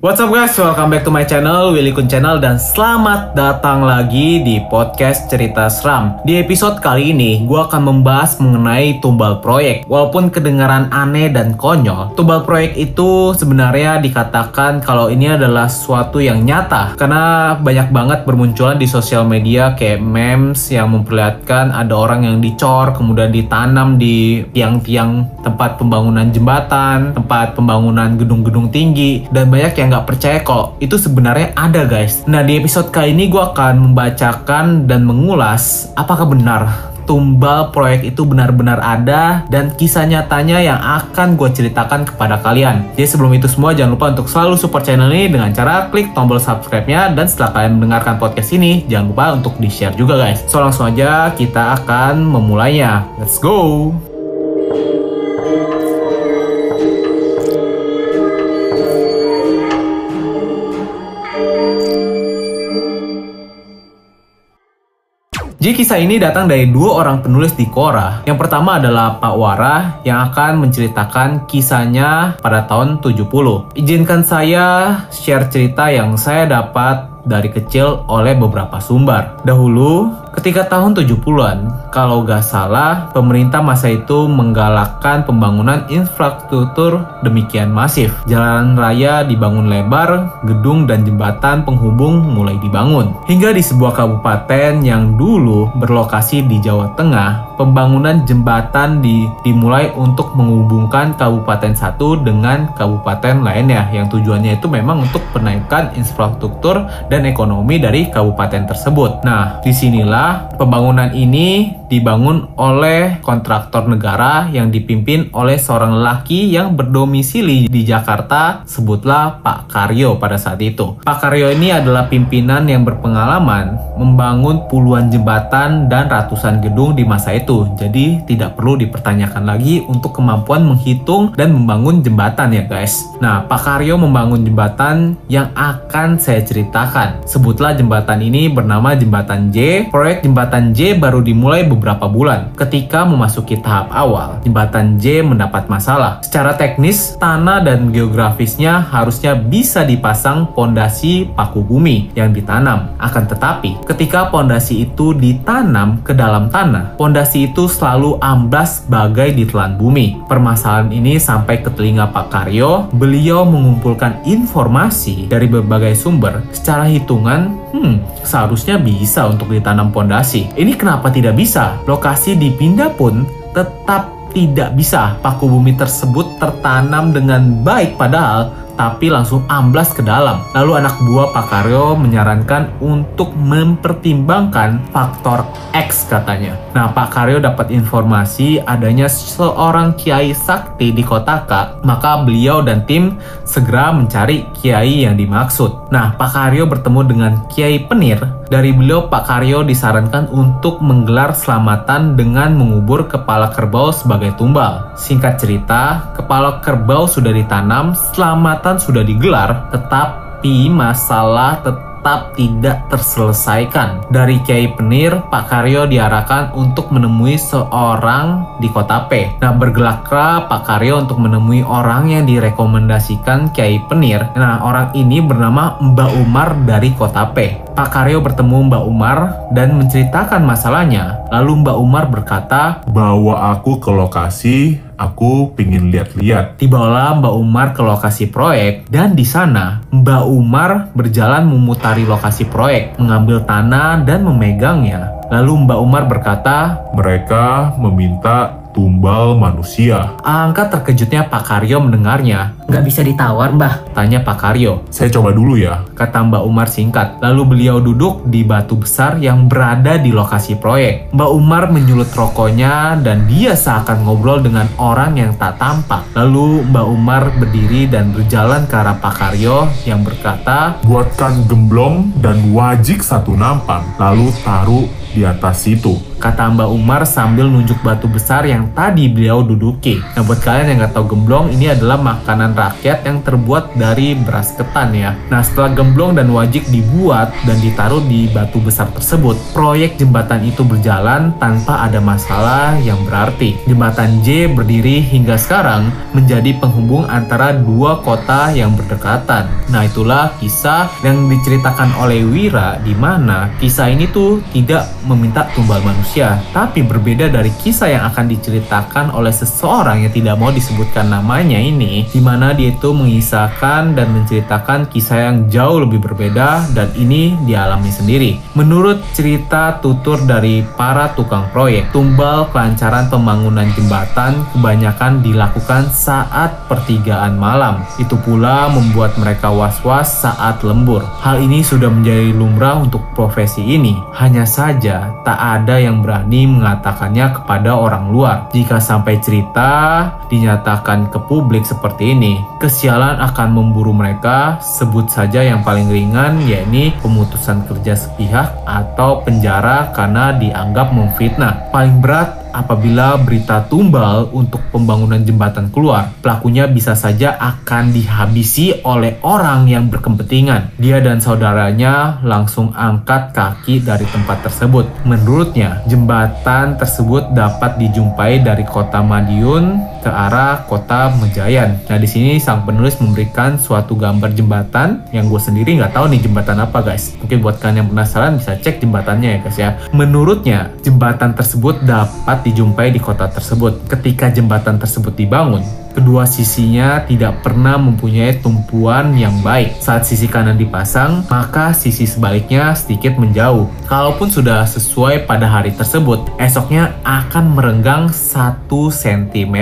What's up guys, welcome back to my channel, Willy Kun Channel dan selamat datang lagi di podcast Cerita Seram. Di episode kali ini, gue akan membahas mengenai tumbal proyek. Walaupun kedengaran aneh dan konyol, tumbal proyek itu sebenarnya dikatakan kalau ini adalah suatu yang nyata. Karena banyak banget bermunculan di sosial media kayak memes yang memperlihatkan ada orang yang dicor, kemudian ditanam di tiang-tiang tempat pembangunan jembatan, tempat pembangunan gedung-gedung tinggi, dan banyak yang nggak percaya kok itu sebenarnya ada guys. Nah di episode kali ini gue akan membacakan dan mengulas apakah benar tumbal proyek itu benar-benar ada dan kisah nyatanya yang akan gue ceritakan kepada kalian. Jadi sebelum itu semua jangan lupa untuk selalu support channel ini dengan cara klik tombol subscribe-nya dan setelah kalian mendengarkan podcast ini jangan lupa untuk di-share juga guys. So langsung aja kita akan memulainya. Let's go! Jadi kisah ini datang dari dua orang penulis di Quora. Yang pertama adalah Pak Wara yang akan menceritakan kisahnya pada tahun 70. Izinkan saya share cerita yang saya dapat dari kecil oleh beberapa sumber. Dahulu, ketika tahun 70-an, kalau gak salah, pemerintah masa itu menggalakkan pembangunan infrastruktur demikian masif. Jalan raya dibangun lebar, gedung dan jembatan penghubung mulai dibangun. Hingga di sebuah kabupaten yang dulu berlokasi di Jawa Tengah, pembangunan jembatan di, dimulai untuk menghubungkan kabupaten satu dengan kabupaten lainnya yang tujuannya itu memang untuk penaikan infrastruktur dan ekonomi dari kabupaten tersebut. Nah, di sinilah pembangunan ini dibangun oleh kontraktor negara yang dipimpin oleh seorang lelaki yang berdomisili di Jakarta, sebutlah Pak Karyo pada saat itu. Pak Karyo ini adalah pimpinan yang berpengalaman membangun puluhan jembatan dan ratusan gedung di masa itu. Jadi tidak perlu dipertanyakan lagi untuk kemampuan menghitung dan membangun jembatan ya guys. Nah, Pak Karyo membangun jembatan yang akan saya ceritakan. Sebutlah jembatan ini bernama Jembatan J. Jembatan J baru dimulai beberapa bulan. Ketika memasuki tahap awal, jembatan J mendapat masalah. Secara teknis, tanah dan geografisnya harusnya bisa dipasang pondasi paku bumi yang ditanam. Akan tetapi, ketika pondasi itu ditanam ke dalam tanah, pondasi itu selalu amblas bagai ditelan bumi. Permasalahan ini sampai ke telinga Pak Karyo, beliau mengumpulkan informasi dari berbagai sumber. Secara hitungan, hmm, seharusnya bisa untuk ditanam pondasi. Ini kenapa tidak bisa? lokasi dipindah pun tetap tidak bisa. Paku bumi tersebut tertanam dengan baik padahal tapi langsung amblas ke dalam. Lalu anak buah Pak Karyo menyarankan untuk mempertimbangkan faktor X katanya. Nah, Pak Karyo dapat informasi adanya seorang kiai sakti di Kotaka, maka beliau dan tim segera mencari kiai yang dimaksud. Nah, Pak Karyo bertemu dengan Kiai Penir. Dari beliau Pak Karyo disarankan untuk menggelar selamatan dengan mengubur kepala kerbau sebagai tumbal. Singkat cerita, kepala kerbau sudah ditanam, selamatan sudah digelar, tetapi masalah tetap tidak terselesaikan. Dari Kiai Penir, Pak Karyo diarahkan untuk menemui seorang di kota P. Nah, bergelaklah Pak Karyo untuk menemui orang yang direkomendasikan Kiai Penir. Nah, orang ini bernama Mbak Umar dari kota P. Pak Karyo bertemu Mbak Umar dan menceritakan masalahnya. Lalu Mbak Umar berkata, Bawa aku ke lokasi, aku pingin lihat-lihat. Tibalah Mbak Umar ke lokasi proyek dan di sana Mbak Umar berjalan memutari lokasi proyek, mengambil tanah dan memegangnya. Lalu Mbak Umar berkata, Mereka meminta tumbal manusia. Angka terkejutnya Pak Karyo mendengarnya. Nggak bisa ditawar, Mbah? Tanya Pak Karyo. Saya coba dulu ya. Kata Mbak Umar singkat. Lalu beliau duduk di batu besar yang berada di lokasi proyek. Mbak Umar menyulut rokoknya dan dia seakan ngobrol dengan orang yang tak tampak. Lalu Mbak Umar berdiri dan berjalan ke arah Pak Karyo yang berkata, Buatkan gemblong dan wajik satu nampan, lalu taruh di atas situ. Kata Mbak Umar sambil nunjuk batu besar yang tadi beliau duduki. Nah buat kalian yang nggak tahu gemblong, ini adalah makanan rakyat yang terbuat dari beras ketan ya. Nah setelah gemblong dan wajik dibuat dan ditaruh di batu besar tersebut, proyek jembatan itu berjalan tanpa ada masalah yang berarti. Jembatan J berdiri hingga sekarang menjadi penghubung antara dua kota yang berdekatan. Nah itulah kisah yang diceritakan oleh Wira di mana kisah ini tuh tidak meminta tumbal manusia manusia, tapi berbeda dari kisah yang akan diceritakan oleh seseorang yang tidak mau disebutkan namanya ini, di mana dia itu mengisahkan dan menceritakan kisah yang jauh lebih berbeda dan ini dialami sendiri. Menurut cerita tutur dari para tukang proyek, tumbal kelancaran pembangunan jembatan kebanyakan dilakukan saat pertigaan malam. Itu pula membuat mereka was-was saat lembur. Hal ini sudah menjadi lumrah untuk profesi ini. Hanya saja tak ada yang berani mengatakannya kepada orang luar. Jika sampai cerita dinyatakan ke publik seperti ini, kesialan akan memburu mereka, sebut saja yang paling ringan yakni pemutusan kerja sepihak atau penjara karena dianggap memfitnah. Paling berat apabila berita tumbal untuk pembangunan jembatan keluar, pelakunya bisa saja akan dihabisi oleh orang yang berkepentingan. Dia dan saudaranya langsung angkat kaki dari tempat tersebut. Menurutnya, jembatan tersebut dapat dijumpai dari kota Madiun ke arah kota Mejayan. Nah, di sini sang penulis memberikan suatu gambar jembatan yang gue sendiri nggak tahu nih jembatan apa guys. Mungkin buat kalian yang penasaran bisa cek jembatannya ya guys ya. Menurutnya, jembatan tersebut dapat dijumpai di kota tersebut. Ketika jembatan tersebut dibangun, kedua sisinya tidak pernah mempunyai tumpuan yang baik. Saat sisi kanan dipasang, maka sisi sebaliknya sedikit menjauh. Kalaupun sudah sesuai pada hari tersebut, esoknya akan merenggang 1 cm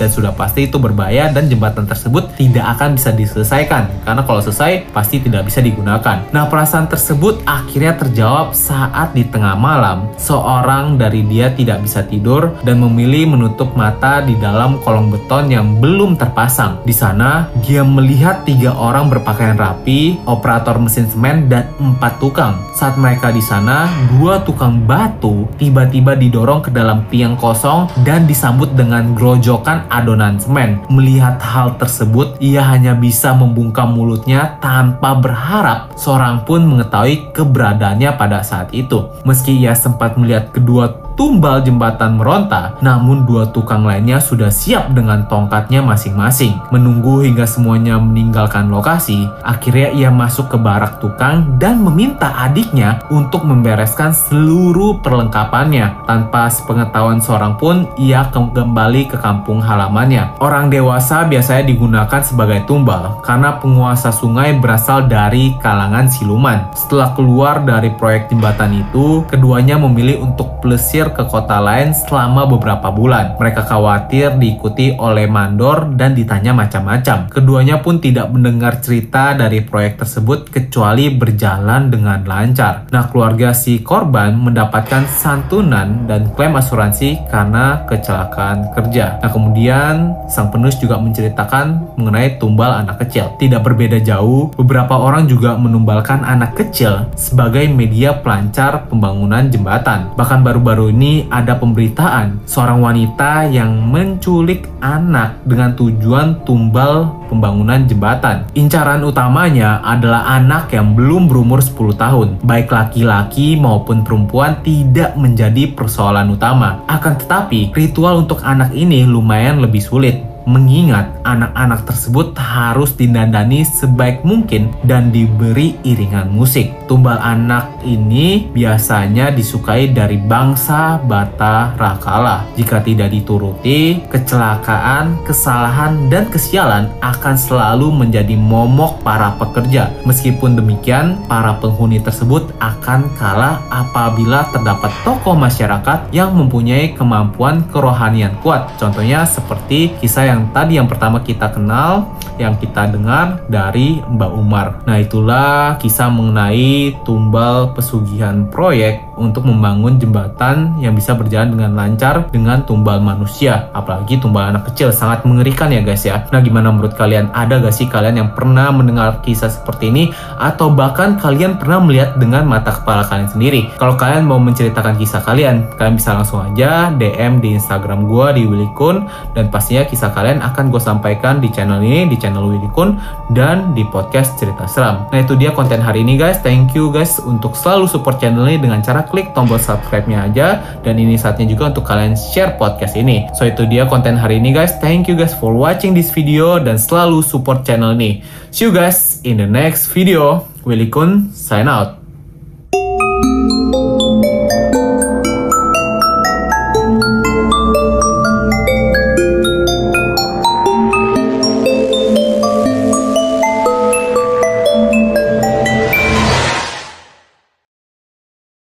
dan sudah pasti itu berbahaya dan jembatan tersebut tidak akan bisa diselesaikan karena kalau selesai pasti tidak bisa digunakan. Nah, perasaan tersebut akhirnya terjawab saat di tengah malam seorang dari dia tidak bisa tidur dan memilih menutup mata di dalam kolong beton yang yang belum terpasang. Di sana, dia melihat tiga orang berpakaian rapi, operator mesin semen, dan empat tukang. Saat mereka di sana, dua tukang batu tiba-tiba didorong ke dalam tiang kosong dan disambut dengan grojokan adonan semen. Melihat hal tersebut, ia hanya bisa membungkam mulutnya tanpa berharap seorang pun mengetahui keberadaannya pada saat itu. Meski ia sempat melihat kedua tumbal jembatan meronta, namun dua tukang lainnya sudah siap dengan tongkatnya masing-masing. Menunggu hingga semuanya meninggalkan lokasi, akhirnya ia masuk ke barak tukang dan meminta adiknya untuk membereskan seluruh perlengkapannya. Tanpa sepengetahuan seorang pun, ia kembali ke kampung halamannya. Orang dewasa biasanya digunakan sebagai tumbal karena penguasa sungai berasal dari kalangan siluman. Setelah keluar dari proyek jembatan itu, keduanya memilih untuk plesir ke kota lain selama beberapa bulan. Mereka khawatir diikuti oleh mandor dan ditanya macam-macam. Keduanya pun tidak mendengar cerita dari proyek tersebut kecuali berjalan dengan lancar. Nah, keluarga si korban mendapatkan santunan dan klaim asuransi karena kecelakaan kerja. Nah, kemudian sang penulis juga menceritakan mengenai tumbal anak kecil. Tidak berbeda jauh, beberapa orang juga menumbalkan anak kecil sebagai media pelancar pembangunan jembatan. Bahkan baru-baru ini ada pemberitaan seorang wanita yang menculik anak dengan tujuan tumbal pembangunan jembatan. Incaran utamanya adalah anak yang belum berumur 10 tahun. Baik laki-laki maupun perempuan tidak menjadi persoalan utama. Akan tetapi, ritual untuk anak ini lumayan lebih sulit mengingat anak-anak tersebut harus didandani sebaik mungkin dan diberi iringan musik. Tumbal anak ini biasanya disukai dari bangsa Bata Rakala. Jika tidak dituruti, kecelakaan, kesalahan, dan kesialan akan selalu menjadi momok para pekerja. Meskipun demikian, para penghuni tersebut akan kalah apabila terdapat tokoh masyarakat yang mempunyai kemampuan kerohanian kuat. Contohnya seperti kisah yang yang tadi yang pertama kita kenal, yang kita dengar dari Mbak Umar. Nah, itulah kisah mengenai tumbal pesugihan proyek untuk membangun jembatan yang bisa berjalan dengan lancar dengan tumbal manusia. Apalagi tumbal anak kecil sangat mengerikan ya guys ya. Nah gimana menurut kalian? Ada gak sih kalian yang pernah mendengar kisah seperti ini? Atau bahkan kalian pernah melihat dengan mata kepala kalian sendiri? Kalau kalian mau menceritakan kisah kalian, kalian bisa langsung aja DM di Instagram gue di Willy Kun dan pastinya kisah kalian akan gue sampaikan di channel ini, di channel Willy Kun dan di podcast cerita seram. Nah itu dia konten hari ini guys. Thank you guys untuk selalu support channel ini dengan cara klik tombol subscribe-nya aja dan ini saatnya juga untuk kalian share podcast ini. So itu dia konten hari ini guys. Thank you guys for watching this video dan selalu support channel ini. See you guys in the next video. Willy Kun sign out.